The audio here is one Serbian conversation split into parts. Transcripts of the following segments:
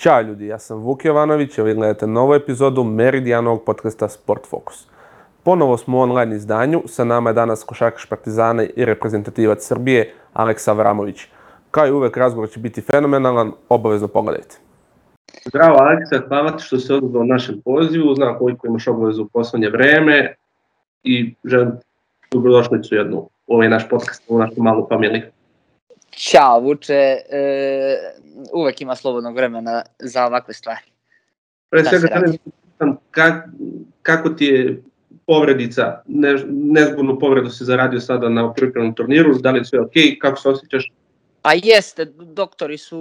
Ćao ljudi, ja sam Vuk Jovanović, a vi gledate novu epizodu Meridijanovog podcasta Sport Focus. Ponovo smo u online izdanju, sa nama je danas košarkaš Partizana i reprezentativac Srbije, Aleksa Avramović. Kao i uvek, razgovor će biti fenomenalan, obavezno pogledajte. Zdravo Aleksa, hvala ti što se odgledao našem pozivu, znam koliko imaš obavezu u poslednje vreme i želim dobrodošlicu jednu u ovaj naš podcast, u našu malu familiju. Ćao Vuče, e, uvek ima slobodnog vremena za ovakve stvari. Pre svega, da pitam kak, kako ti je povredica, ne, nezgodnu povredu si zaradio sada na pripremnom turniru, da li je sve ok, kako se osjećaš? Pa jeste, doktori su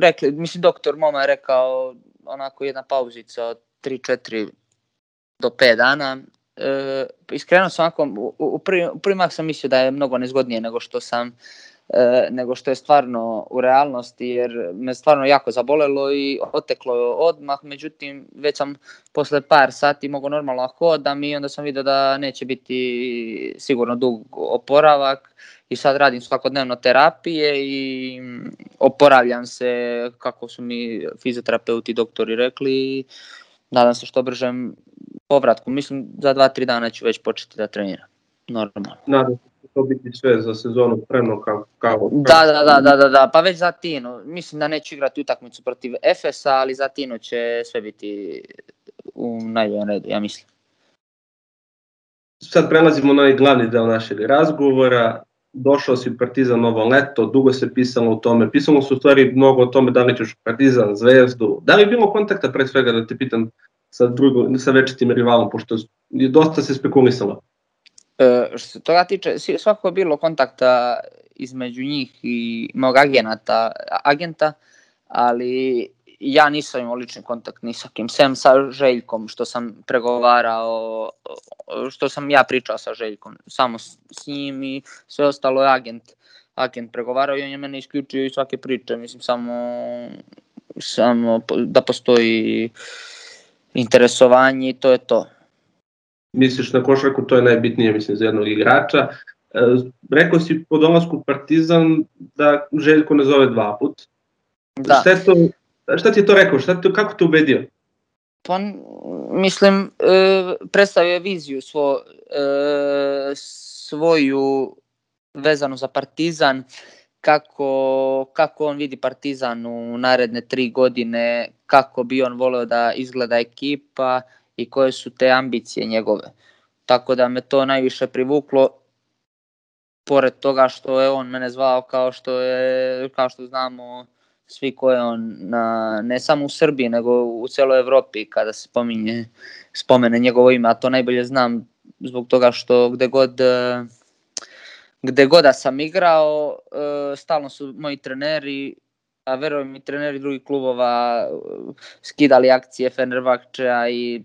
rekli, mislim doktor Moma je rekao onako jedna pauzica od 3-4 do 5 dana. E, iskreno sam onako, u, u, prvi, u prvi sam mislio da je mnogo nezgodnije nego što sam e, nego što je stvarno u realnosti, jer me stvarno jako zabolelo i oteklo odmah, međutim već sam posle par sati mogao normalno da hodam i onda sam vidio da neće biti sigurno dug oporavak i sad radim svakodnevno terapije i oporavljam se kako su mi fizioterapeuti i doktori rekli nadam se što bržem povratku. Mislim za dva, tri dana ću već početi da treniram. Normalno. Nadam se to biti sve za sezonu spremno kao, kao... Da, da, da, da, da, da, pa već za Tino. Mislim da neću igrati utakmicu protiv Efesa, ali za Tino će sve biti u najboljem redu, ja mislim. Sad prelazimo na ovaj glavni deo našeg razgovora. Došao si Partizan novo leto, dugo se pisalo o tome, pisalo se u stvari mnogo o tome da li ćeš Partizan, Zvezdu. Da li je bilo kontakta pre svega da te pitam sa, drugo, sa večitim rivalom, pošto je dosta se spekulisalo? E, što se toga tiče, svako je bilo kontakta između njih i mog agenata, agenta, ali ja nisam imao lični kontakt ni sa kim, sem sa Željkom, što sam pregovarao, što sam ja pričao sa Željkom, samo s, s njim i sve ostalo je agent, agent pregovarao i on je mene isključio iz svake priče, mislim samo, samo da postoji interesovanje i to je to misliš na košarku, to je najbitnije mislim za jednog igrača. E, rekao si po dolasku Partizan da Željko ne zove dva put. Da. Šta, je to, šta ti je to rekao? Šta te, kako te ubedio? Pa, mislim, e, predstavio je viziju svo, e, svoju vezanu za Partizan, kako, kako on vidi Partizan u naredne tri godine, kako bi on voleo da izgleda ekipa i koje su te ambicije njegove. Tako da me to najviše privuklo pored toga što je on mene zvao kao što je kao što znamo svi ko je on na, ne samo u Srbiji nego u celoj Evropi kada se pominje spomene njegovo ime, a to najbolje znam zbog toga što gde god gde god da sam igrao, e, stalno su moji treneri a verujem i treneri drugih klubova uh, skidali akcije Fenerbahčea i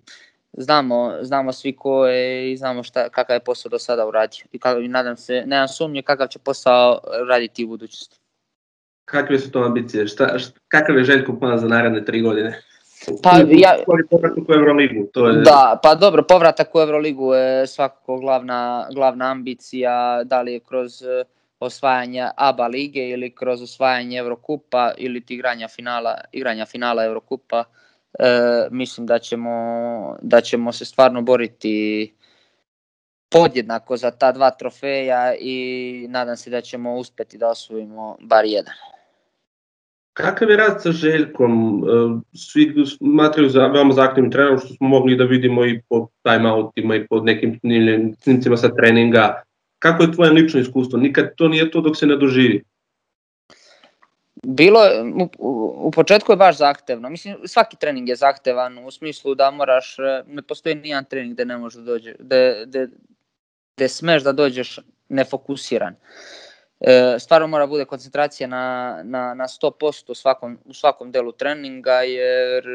znamo, znamo svi ko je i znamo šta, kakav je posao do sada uradio. I, kako, i nadam se, nemam sumnje kakav će posao raditi u budućnosti. Kakve su to ambicije? Šta, šta, kakav je Željko plan za naredne tri godine? Pa, ja, povratak u Euroligu, to je... Da, pa dobro, povratak u Euroligu je svakako glavna, glavna ambicija, da li je kroz uh, osvajanja ABA lige ili kroz osvajanje Evrokupa ili igranja finala, igranja finala Evrokupa, e, mislim da ćemo, da ćemo se stvarno boriti podjednako za ta dva trofeja i nadam se da ćemo uspeti da osvojimo bar jedan. Kakav je rad sa Željkom? E, svi smatraju za veoma zahtevnim trenerom, što smo mogli da vidimo i po timeoutima i po nekim snimcima sa treninga Kako je tvoje lično iskustvo? Nikad to nije to dok se ne doživi. Bilo je, u, u početku je baš zahtevno. Mislim, svaki trening je zahtevan u smislu da moraš, ne postoji nijedan trening gde ne može da dođe, gde, gde, gde smeš da dođeš nefokusiran. E, stvarno mora bude koncentracija na, na, na 100% u svakom, u svakom delu treninga, jer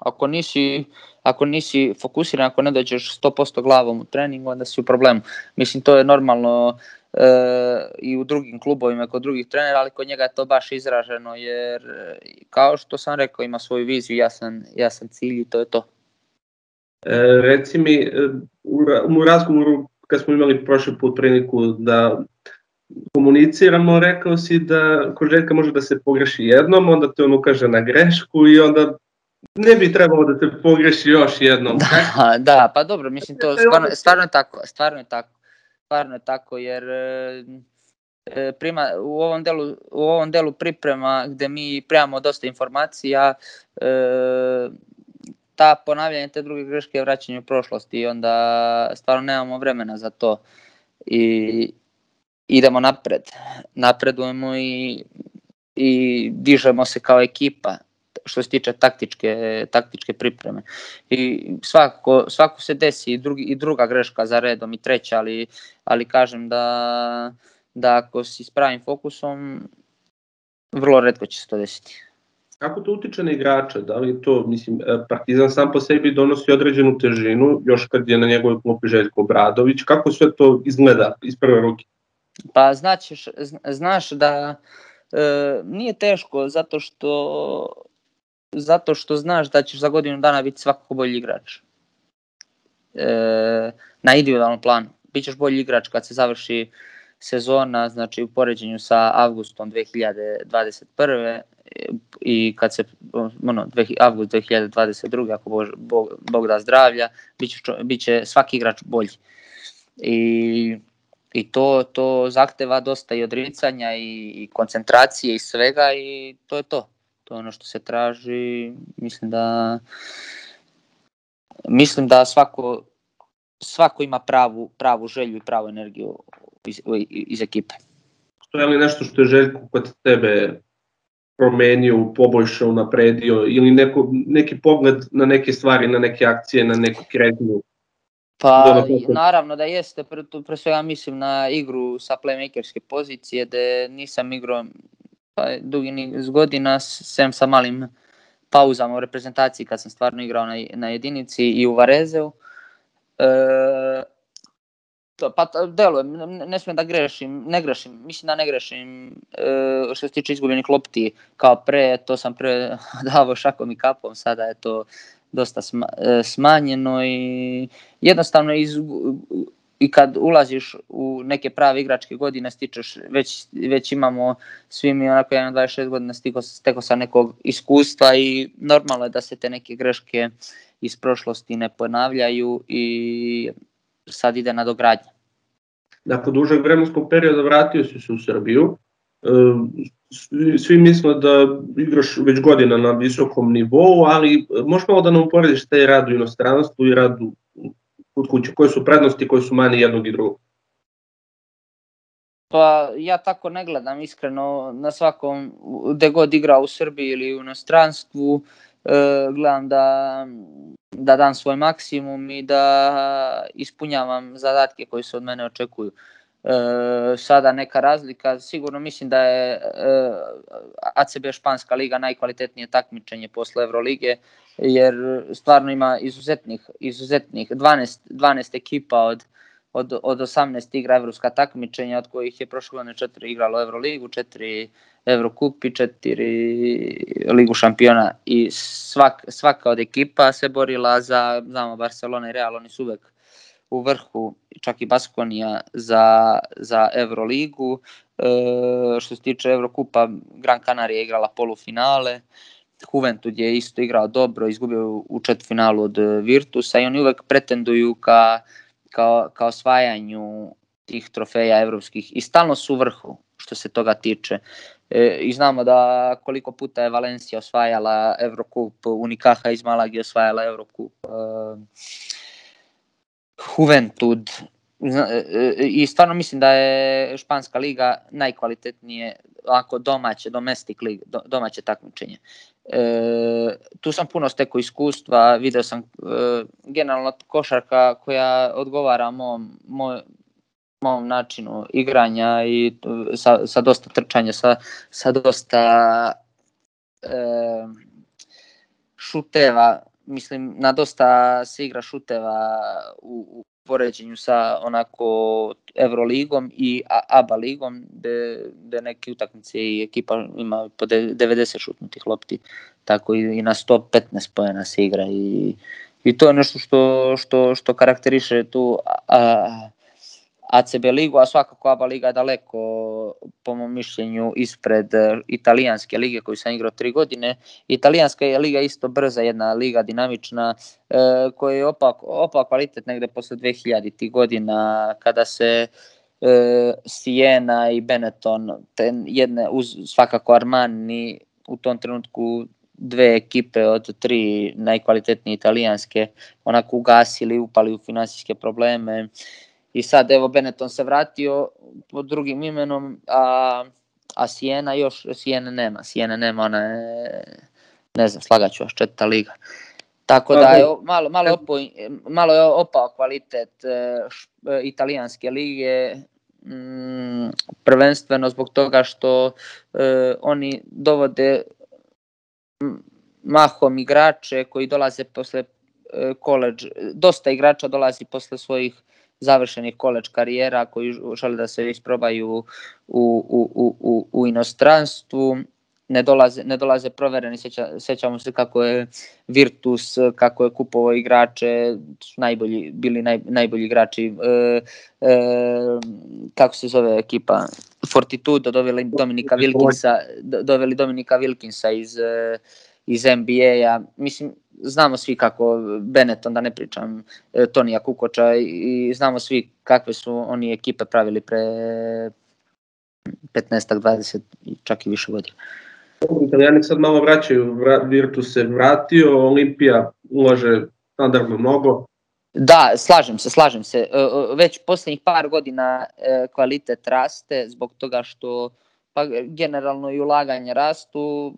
Ako nisi, ako nisi fokusiran, ako ne dođeš 100% glavom u treningu, onda si u problemu. Mislim, to je normalno e, i u drugim klubovima, kod drugih trenera, ali kod njega je to baš izraženo, jer kao što sam rekao, ima svoju viziju, jasan, jasan cilj i to je to. E, reci mi, e, u, u razgovoru kad smo imali prošli put priliku da komuniciramo, rekao si da kod Željka može da se pogreši jednom, onda te on ukaže na grešku i onda ne bi trebalo da se pogreši još jednom. Da, da, pa dobro, mislim to stvarno, stvarno je tako, stvarno je tako. Stvarno je tako jer e, prima, u, ovom delu, u ovom delu priprema gde mi primamo dosta informacija, e, ta ponavljanje te druge greške je vraćanje u prošlosti i onda stvarno nemamo vremena za to. I idemo napred. Napredujemo i, i dižemo se kao ekipa što se tiče taktičke, taktičke pripreme. I svako, svako se desi i, drugi, i druga greška za redom i treća, ali, ali kažem da, da ako si s pravim fokusom, vrlo redko će se to desiti. Kako to utiče na igrača? Da li to, mislim, e, Partizan sam po sebi donosi određenu težinu, još kad je na njegovoj klupi Željko Bradović, kako sve to izgleda iz prve ruke? Pa znaćeš, znaš da e, nije teško zato što zato što znaš da ćeš za godinu dana biti svakako bolji igrač. E, na individualnom planu. Bićeš bolji igrač kad se završi sezona, znači u poređenju sa avgustom 2021. i kad se, ono, avgust 2022. ako Bog, Bog, Bog da zdravlja, biće, biće svaki igrač bolji. I i to, to zahteva dosta i odricanja i, i koncentracije i svega i to je to. To je ono što se traži, mislim da mislim da svako svako ima pravu, pravu želju i pravu energiju iz, iz ekipe. To je li nešto što je Željko kod tebe promenio, poboljšao, napredio ili neko, neki pogled na neke stvari, na neke akcije, na neku kretnju Pa naravno da jeste, pre, pre svega mislim na igru sa playmakerske pozicije, gde nisam igrao pa, dugi niz godina, sem sa malim pauzama u reprezentaciji kad sam stvarno igrao na, na jedinici i u Varezeu. E, to, pa deluje, ne, smijem da grešim, ne grešim, mislim da ne grešim e, što se tiče izgubljenih lopti kao pre, to sam pre davao šakom i kapom, sada je to dosta e, smanjeno i jednostavno iz, i kad ulaziš u neke prave igračke godine stičeš, već, već imamo svi mi onako 26 godina stiko, steko sa nekog iskustva i normalno je da se te neke greške iz prošlosti ne ponavljaju i sad ide na dogradnje. Nakon dužeg vremenskog perioda vratio si se u Srbiju, svi mislimo da igraš već godina na visokom nivou, ali možeš malo da nam uporediš taj rad u inostranstvu i rad kod kuće, koje su prednosti, koje su mani jednog i drugog? Pa ja tako ne gledam iskreno na svakom, gde god igra u Srbiji ili u inostranstvu, e, gledam da, da dam svoj maksimum i da ispunjavam zadatke koji se od mene očekuju. Sada neka razlika, sigurno mislim da je e, ACB Španska liga najkvalitetnije takmičenje posle Evrolige, jer stvarno ima izuzetnih, izuzetnih 12, 12 ekipa od, od, od 18 igra evropska takmičenja, od kojih je prošle godine četiri igralo Evroligu, četiri Evrokup i četiri Ligu šampiona i svak, svaka od ekipa se borila za, znamo, Barcelona i Real, oni su uvek u vrhu, čak i Baskonija za, za Euroligu. E, što se tiče Evrokupa, Gran Canaria je igrala polufinale, Juventud je isto igrao dobro, izgubio u četvrtfinalu od Virtusa i oni uvek pretenduju ka, ka, ka osvajanju tih trofeja evropskih i stalno su u vrhu što se toga tiče. E, I znamo da koliko puta je Valencija osvajala Evrokup, Unikaha iz Malagi osvajala Evrokup. E, Juventud e, e, i stvarno mislim da je španska liga najkvalitetnije ako domaće, domestic lig, domaće takmičenje. E, tu sam puno stekao iskustva, video sam e, generalno košarka koja odgovara mom, moj, mom načinu igranja i sa, sa dosta trčanja, sa, sa dosta e, šuteva mislim, na dosta se igra šuteva u, u poređenju sa onako Euroligom i ABA ligom, gde, gde neke utakmice i ekipa ima po 90 šutnutih lopti, tako i, i na 115 pojena se igra i, i to je nešto što, što, što karakteriše tu a, ACB ligu, a svakako ABA liga je daleko, po mom mišljenju, ispred e, italijanske lige koju sam igrao tri godine. Italijanska je liga isto brza, jedna liga dinamična, e, koja je opa, opa kvalitet negde posle 2000 godina, kada se e, Siena i Benetton, ten jedne, uz svakako Armani, u tom trenutku dve ekipe od tri najkvalitetnije italijanske onako ugasili, upali u finansijske probleme i sad evo Benetton se vratio pod drugim imenom, a, a Siena još, Siena nema, Siena nema, ona je, ne znam, slagaću vas, četvrta liga. Tako da je malo, malo, opo, malo je opao kvalitet e, e, italijanske lige, mm, prvenstveno zbog toga što e, oni dovode mahom igrače koji dolaze posle e, koleđ, dosta igrača dolazi posle svojih završenih koleđ karijera koji žele da se isprobaju u, u, u, u, u inostranstvu. Ne dolaze, ne dolaze provereni, seća, sećamo se kako je Virtus, kako je kupovao igrače, najbolji, bili naj, najbolji igrači, e, e, kako se zove ekipa, Fortitudo, doveli Dominika Wilkinsa, doveli Dominika Wilkinsa iz, e, iz NBA-a, mislim, znamo svi kako Benetton, da ne pričam, e, Tonija Kukoča i znamo svi kakve su oni ekipe pravili pre 15 20 čak i više godina. Italijani sad malo vraćaju, vra, Virtus se vratio, Olimpija ulaže standardno mnogo. Da, slažem se, slažem se. E, već poslednjih par godina e, kvalitet raste zbog toga što pa generalno i ulaganje rastu.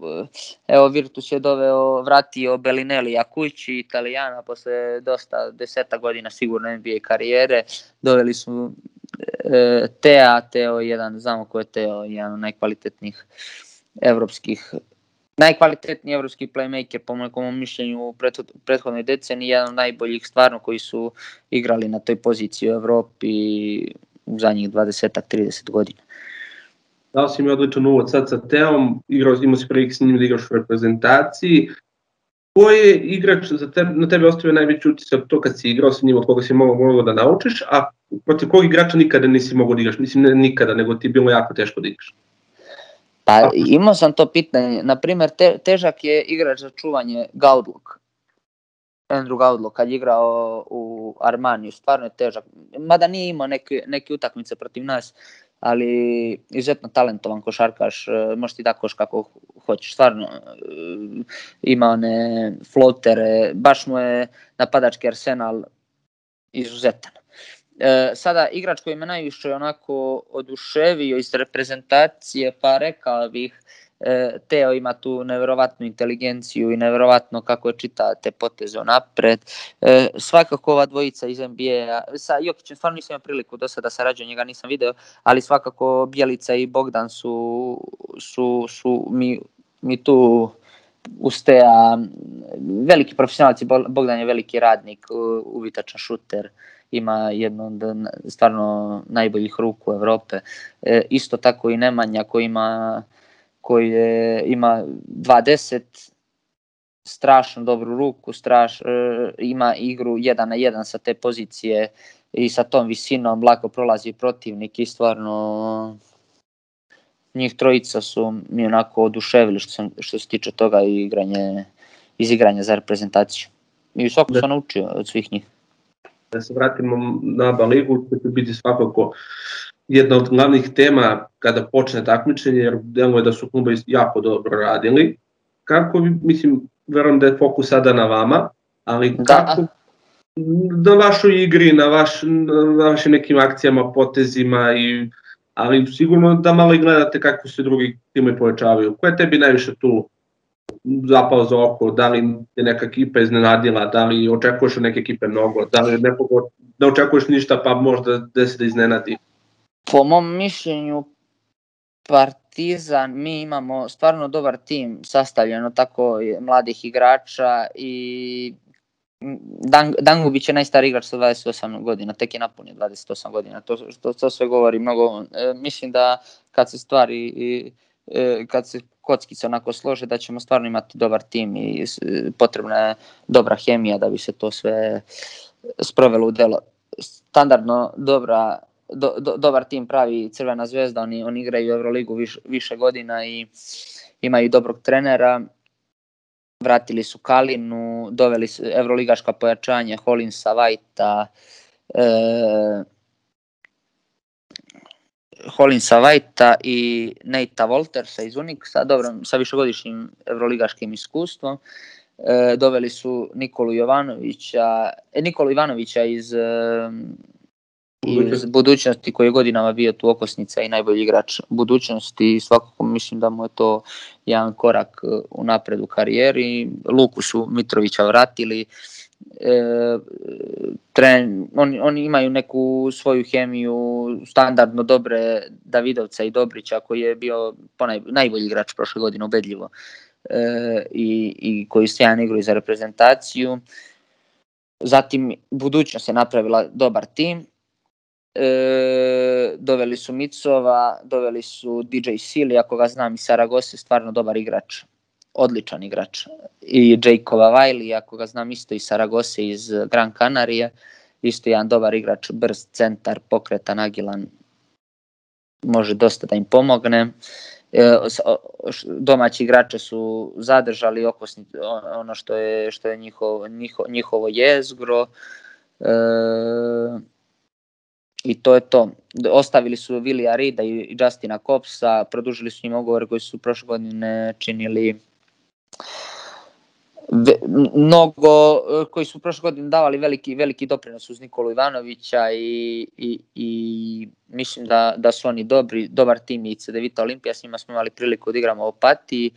Evo Virtus je doveo, vratio Bellinelli kući Italijana posle dosta deseta godina sigurno NBA karijere. Doveli su Tea, Teo jedan, znamo ko je Teo, jedan od najkvalitetnijih evropskih najkvalitetniji evropski playmaker po mojom mišljenju u prethodnoj deceniji, jedan od najboljih stvarno koji su igrali na toj poziciji u Evropi u zadnjih 20-30 godina. Dao si mi odličan uvod sad sa Teom, igrao, imao si prilike s njim da igraš u reprezentaciji. Ko je igrač za tebe, na tebe ostavio najveći utisak to kad si igrao sa njim, od koga si mogao, mogao da naučiš, a protiv kog igrača nikada nisi mogao da igraš? Mislim, ne nikada, nego ti je bilo jako teško da igraš. Pa imao sam to pitanje. Naprimer, te, težak je igrač za čuvanje Gaudluk. Andrew Gaudluk kad je igrao u Armaniju, stvarno je težak. Mada nije imao neke, neke utakmice protiv nas, ali izuzetno talentovan košarkaš, e, možeš ti koš kako hoćeš, stvarno e, ima one flotere, baš mu je napadački arsenal izuzetan. E, sada igrač koji me najviše onako oduševio iz reprezentacije, pa rekao bih Teo ima tu neverovatnu inteligenciju i neverovatno kako je čita te poteze napred. E, svakako ova dvojica iz NBA-a, sa Jokićem stvarno nisam imao priliku do sada sarađu, njega nisam video, ali svakako Bjelica i Bogdan su, su, su mi, mi tu Ustea, veliki profesionalci, Bogdan je veliki radnik, uvitačan šuter, ima jednu od stvarno najboljih ruku Evrope. E, isto tako i Nemanja koji ima koji je, ima 20 strašno dobru ruku, straš, e, ima igru 1 na 1 sa te pozicije i sa tom visinom lako prolazi protivnik i stvarno njih trojica su mi onako oduševili što, sam, što se tiče toga i igranje, iz igranja za reprezentaciju. I svako da. sam naučio od svih njih da se vratimo na ABA ligu, to će biti svakako jedna od glavnih tema kada počne takmičenje, jer deluje da su kluba jako dobro radili. Kako vi, mislim, verujem da je fokus sada na vama, ali da. kako na vašoj igri, na, vaš, na vašim nekim akcijama, potezima i ali sigurno da malo i gledate kako se drugi timovi povećavaju. Ko je tebi najviše tu zapao za oko, da li je neka ekipa iznenadila, da li očekuješ od neke ekipe mnogo, da li nekog ne očekuješ ništa pa možda da se da iznenadi? Po mom mišljenju Partizan, mi imamo stvarno dobar tim sastavljeno tako mladih igrača i Dan, Dangubić je najstariji igrač sa 28 godina, tek je napunio 28 godina, to, to, to sve govori mnogo. E, mislim da kad se stvari e, kad se kockice onako slože da ćemo stvarno imati dobar tim i potrebna je dobra hemija da bi se to sve sprovelo u delo. Standardno dobra do, do, dobar tim pravi Crvena zvezda, oni, oni igraju Euroligu viš, više godina i imaju dobrog trenera. Vratili su Kalinu, doveli su evroligaška pojačanja Holinsa, Vajta, e, Holinsa Vajta i Neita Voltersa iz Uniksa, dobro, sa višegodišnjim evroligaškim iskustvom. E, doveli su Nikolu Jovanovića, e, Nikolu Ivanovića iz, e, iz budućnosti koji je godinama bio tu okosnica i najbolji igrač budućnosti i svakako mislim da mu je to jedan korak u napred u karijeri. Luku su Mitrovića vratili, e, tren, oni, oni imaju neku svoju hemiju standardno dobre Davidovca i Dobrića koji je bio ponaj, najbolji igrač prošle godine ubedljivo e, i, i koji sjajan igru za reprezentaciju. Zatim budućnost je napravila dobar tim. E, doveli su Micova, doveli su DJ Sili, ako ga znam i Saragose, stvarno dobar igrač odličan igrač. I Jakova Wiley, ako ga znam isto iz Saragose iz Gran Canaria, isto jedan dobar igrač, brz centar, pokretan, agilan, može dosta da im pomogne. E, domaći igrače su zadržali okosni, ono što je, što je njihov, njiho, njihovo jezgro. E, I to je to. Ostavili su Vilija Rida i Justina Kopsa, produžili su njim ugovore koji su prošle godine činili mnogo koji su prošle godine davali veliki veliki doprinos uz Nikolu Ivanovića i, i, i mislim da, da su oni dobri, dobar tim i CDVita Olimpija, s njima smo imali priliku da igramo u Opati,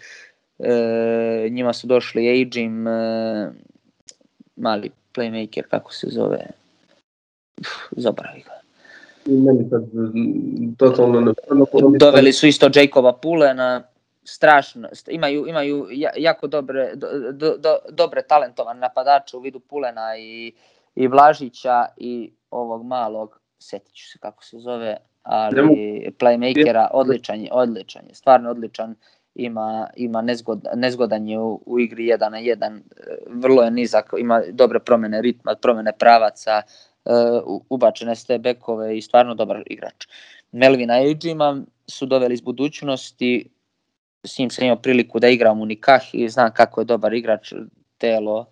e, njima su došli Ejim, e, mali playmaker, kako se zove, zaboravi ga. Meni sad totalno ne... Doveli su isto Jacoba Pulena, strašno, imaju, imaju jako dobre, do, do, do, dobre talentovane napadače u vidu Pulena i, i Vlažića i ovog malog, setit ću se kako se zove, ali playmakera, odličan je, odličan je, stvarno odličan, ima, ima nezgod, nezgodan je u, u igri 1 na 1, vrlo je nizak, ima dobre promene ritma, promene pravaca, uh, ubačene ste bekove i stvarno dobar igrač. Melvina Ejima su doveli iz budućnosti, s njim sam imao priliku da igram u Nikah i znam kako je dobar igrač, telo,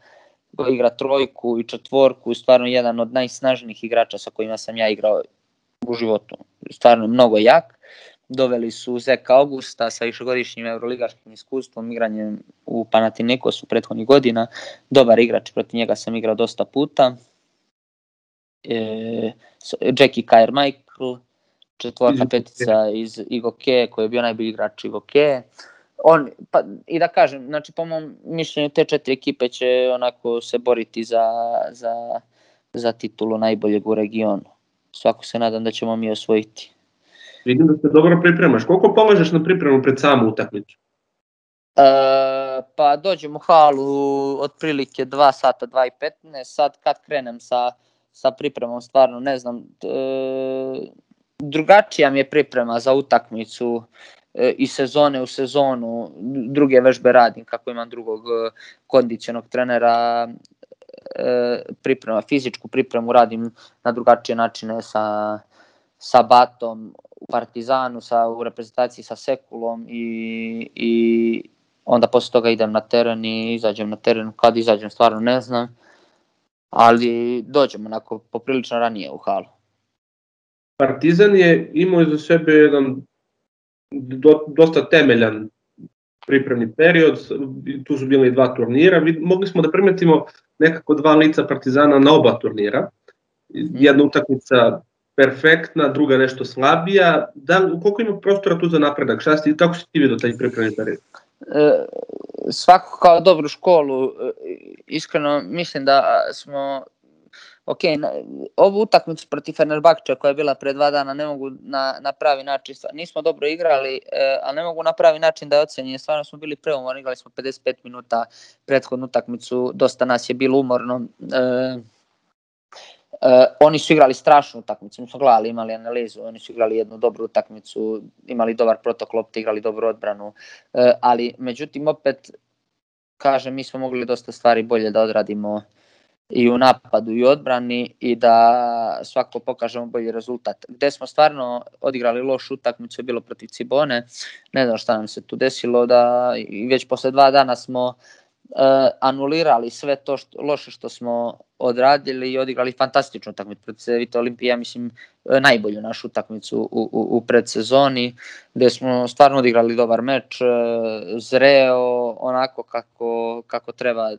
igra trojku i četvorku, stvarno jedan od najsnažnijih igrača sa kojima sam ja igrao u životu. Stvarno mnogo jak. Doveli su Zeka Augusta sa višegodišnjim euroligaškim iskustvom, igranjem u Panathinaikosu prethodnih godina. Dobar igrač, protiv njega sam igrao dosta puta. E, Jackie Kyer Michael, četvorka petica iz Igoke, koji je bio najbolji igrač Igoke. On, pa, I da kažem, znači po mom mišljenju te četiri ekipe će onako se boriti za, za, za titulu najboljeg u regionu. Svako se nadam da ćemo mi osvojiti. Vidim da se dobro pripremaš. Koliko polažeš na pripremu pred samu utakmicu? E, pa dođem u halu otprilike 2 sata, 2 i 15. Sad kad krenem sa, sa pripremom, stvarno ne znam, e, drugačija mi je priprema za utakmicu e, i sezone u sezonu, druge vežbe radim kako imam drugog e, kondicionog trenera, priprema, fizičku pripremu radim na drugačije načine sa, sa Batom u Partizanu, sa, u reprezentaciji sa Sekulom i, i onda posle toga idem na teren i izađem na teren, kad izađem stvarno ne znam, ali dođem onako poprilično ranije u halu. Partizan je imao iza sebe jedan do, dosta temeljan pripremni period, tu su bili dva turnira, mogli smo da primetimo nekako dva lica Partizana na oba turnira. Jedna utakmica perfektna, druga nešto slabija. Da, koliko ima prostora tu za napredak? Šta si, kako si ti vidio taj pripremni period? E, svako kao dobru školu, e, iskreno mislim da smo ok, na, ovu utakmicu protiv Fenerbahča koja je bila pre dva dana ne mogu na, na pravi način, nismo dobro igrali, e, ali ne mogu na pravi način da je ocenjen, stvarno smo bili preumorni, igrali smo 55 minuta prethodnu utakmicu, dosta nas je bilo umorno, e, e, oni su igrali strašnu utakmicu, mi smo gledali, imali analizu, oni su igrali jednu dobru utakmicu, imali dobar protokol, igrali dobru odbranu, e, ali međutim opet, kažem, mi smo mogli dosta stvari bolje da odradimo i u napadu i u odbrani i da svako pokažemo bolji rezultat. Gde smo stvarno odigrali lošu utakmicu je bilo protiv Cibone, ne znam šta nam se tu desilo, da i već posle dva dana smo uh, anulirali sve to što, loše što smo odradili i odigrali fantastičnu utakmicu protiv Cedevita Olimpije, ja mislim e, najbolju našu utakmicu u, u, u predsezoni, gde smo stvarno odigrali dobar meč, e, zreo, onako kako, kako treba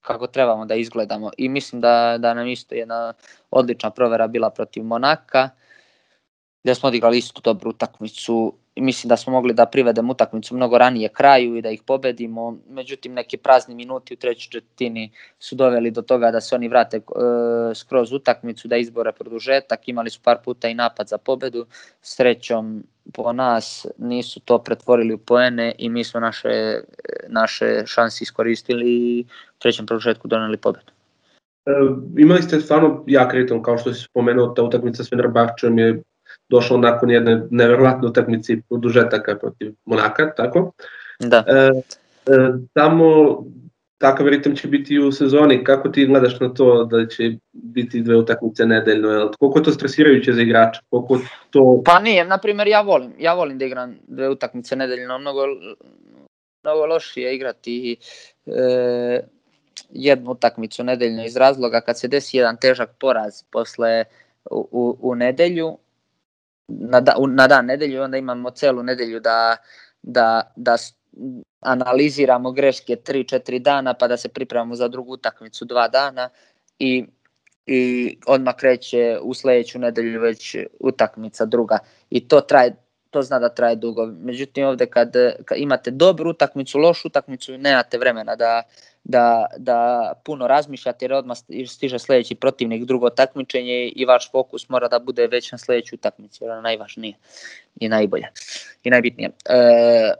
kako trebamo da izgledamo. I mislim da, da nam isto jedna odlična provera bila protiv Monaka gde smo odigrali isto dobru utakmicu mislim da smo mogli da privedemo utakmicu mnogo ranije kraju i da ih pobedimo, međutim neki prazni minuti u trećoj četvrtini su doveli do toga da se oni vrate e, skroz utakmicu, da izbore produžetak, imali su par puta i napad za pobedu, srećom po nas nisu to pretvorili u poene i mi smo naše, naše šanse iskoristili i u trećem produžetku doneli pobedu. E, imali ste stvarno jak ritam, kao što si spomenuo, ta utakmica s Fenerbahčem je došlo nakon jedne neverovatne utakmice i produžetaka protiv Monaka, tako? Da. E, e, tamo takav ritam će biti i u sezoni. Kako ti gledaš na to da će biti dve utakmice nedeljno? Jel? Koliko je to stresirajuće za igrača? Koliko to... Pa nije, na primjer ja volim, ja volim da igram dve utakmice nedeljno, mnogo, mnogo lošije igrati e, jednu utakmicu nedeljno iz razloga kad se desi jedan težak poraz posle u, u, u nedelju, na, da, na dan nedelju onda imamo celu nedelju da, da, da analiziramo greške 3-4 dana pa da se pripremamo za drugu utakmicu 2 dana i i odmah kreće u sledeću nedelju već utakmica druga. I to traje to zna da traje dugo. Međutim ovde kad, kad imate dobru utakmicu, lošu utakmicu, nemate vremena da, da, da puno razmišljate jer odmah stiže sledeći protivnik, drugo takmičenje i vaš fokus mora da bude već na sledeću utakmicu, jer ona najvažnije i najbolja i najbitnije. E,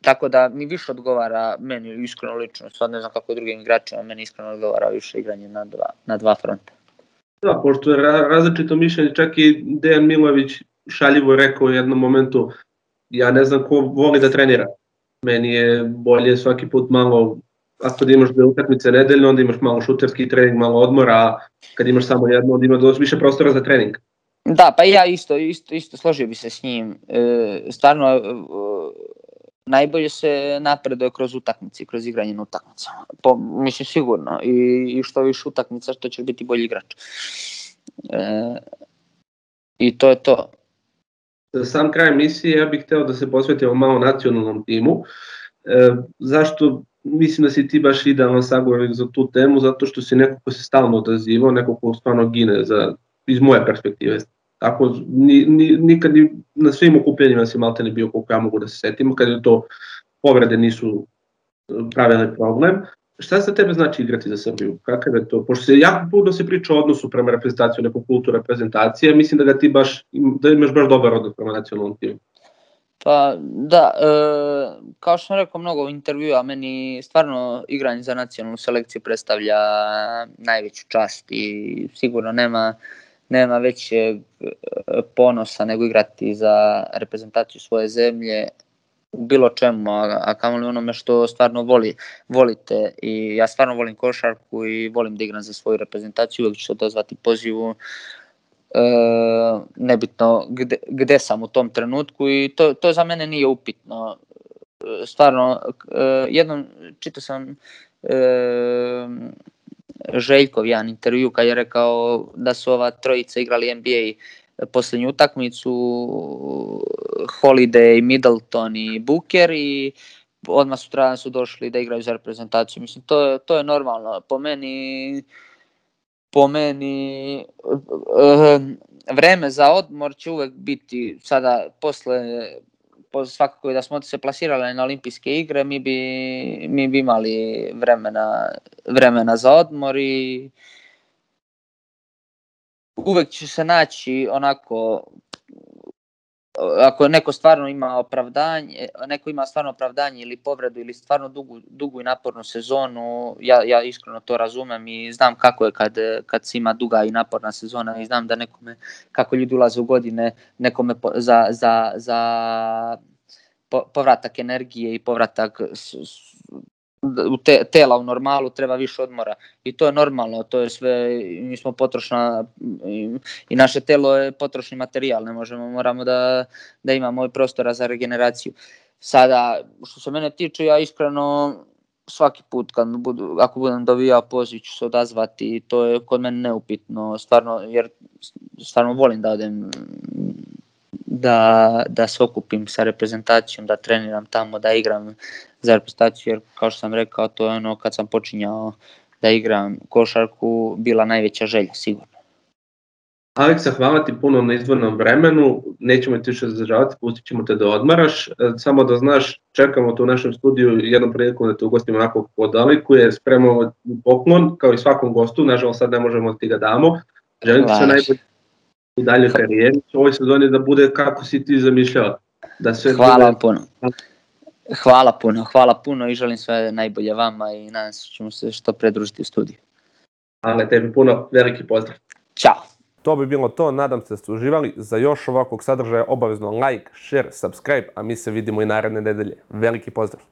tako da mi više odgovara meni iskreno lično, sad ne znam kako je drugim igračima, meni iskreno odgovara više igranje na dva, na dva fronta. Da, pošto je različito mišljenje, čak i Dejan Milović šaljivo rekao u jednom momentu, ja ne znam ko voli da trenira. Meni je bolje svaki put malo ako da imaš dve utakmice nedeljno, onda imaš malo šuterski trening, malo odmora, a kad imaš samo jedno, onda ima dosta više prostora za trening. Da, pa ja isto, isto, isto složio bi se s njim. E, stvarno, e, najbolje se napreduje kroz utakmice, kroz igranje na utakmicama. Po, mislim sigurno. I, I što više utakmica, što će biti bolji igrač. E, I to je to. Za sam kraj emisije ja bih hteo da se posvetimo malo nacionalnom timu. E, zašto mislim da si ti baš idealno sagovornik za tu temu, zato što si neko ko se stalno odazivao, neko ko stvarno gine za, iz moje perspektive. Tako, ni, ni, nikad ni, na svim okupljenjima si malte ne bio koliko ja mogu da se setim, kad je to povrede nisu e, pravile problem. Šta za tebe znači igrati za Srbiju? Kakav je to? Pošto se jako puno se priča o odnosu prema reprezentaciju, neku kultu reprezentacije, mislim da ga ti baš, da imaš baš dobar odnos prema nacionalnom timu. Pa da, e, kao što sam rekao mnogo intervjua, meni stvarno igranje za nacionalnu selekciju predstavlja najveću čast i sigurno nema, nema većeg e, ponosa nego igrati za reprezentaciju svoje zemlje u bilo čemu, a, a kamoli onome što stvarno voli, volite i ja stvarno volim košarku i volim da igram za svoju reprezentaciju, uvek ću se odazvati pozivu e, nebitno gde, gde sam u tom trenutku i to, to za mene nije upitno. Stvarno, e, jednom čitao sam e, Željkov jedan intervju kad je rekao da su ova trojica igrali NBA poslednju utakmicu Holiday, Middleton i Booker i odmah sutradan su došli da igraju za reprezentaciju. Mislim, to, to je normalno. Po meni po meni eh, vreme za odmor će uvek biti sada posle svakako da smo se plasirali na olimpijske igre, mi bi, mi bi imali vremena, vremena za odmor i uvek će se naći onako ako neko stvarno ima opravdanje, neko ima stvarno opravdanje ili povredu ili stvarno dugu, dugu i napornu sezonu, ja, ja iskreno to razumem i znam kako je kad, kad se ima duga i naporna sezona i znam da nekome, kako ljudi ulaze u godine, nekome po, za, za, za povratak energije i povratak u te, tela u normalu treba više odmora i to je normalno, to je sve, mi smo potrošna i, i naše telo je potrošni materijal, ne možemo, moramo da, da imamo prostora za regeneraciju. Sada, što se mene tiče, ja iskreno svaki put kad budu, ako budem dobijao poziv ću se odazvati i to je kod mene neupitno, stvarno, jer stvarno volim da odem da, da se okupim sa reprezentacijom, da treniram tamo, da igram za reprezentaciju, jer kao što sam rekao, to je ono kad sam počinjao da igram košarku, bila najveća želja, sigurno. Aleksa, hvala ti puno na izvornom vremenu, nećemo ti više zadržavati, pustit ćemo te da odmaraš. E, samo da znaš, čekamo tu u našem studiju jednom priliku da te ugostimo onako podalikuje, spremamo poklon, kao i svakom gostu, nažalost sad ne možemo da ti ga damo. Želim ti sve najbolje u daljoj karijeri, u ovoj sezoni da bude kako si ti zamišljao. Da sve hvala bude... puno. Hvala puno, hvala puno i želim sve najbolje vama i nadam se da ćemo se što predružiti u studiju. Ale tebi puno, veliki pozdrav. Ćao. To bi bilo to, nadam se da ste uživali. Za još ovakvog sadržaja obavezno like, share, subscribe, a mi se vidimo i naredne nedelje. Veliki pozdrav!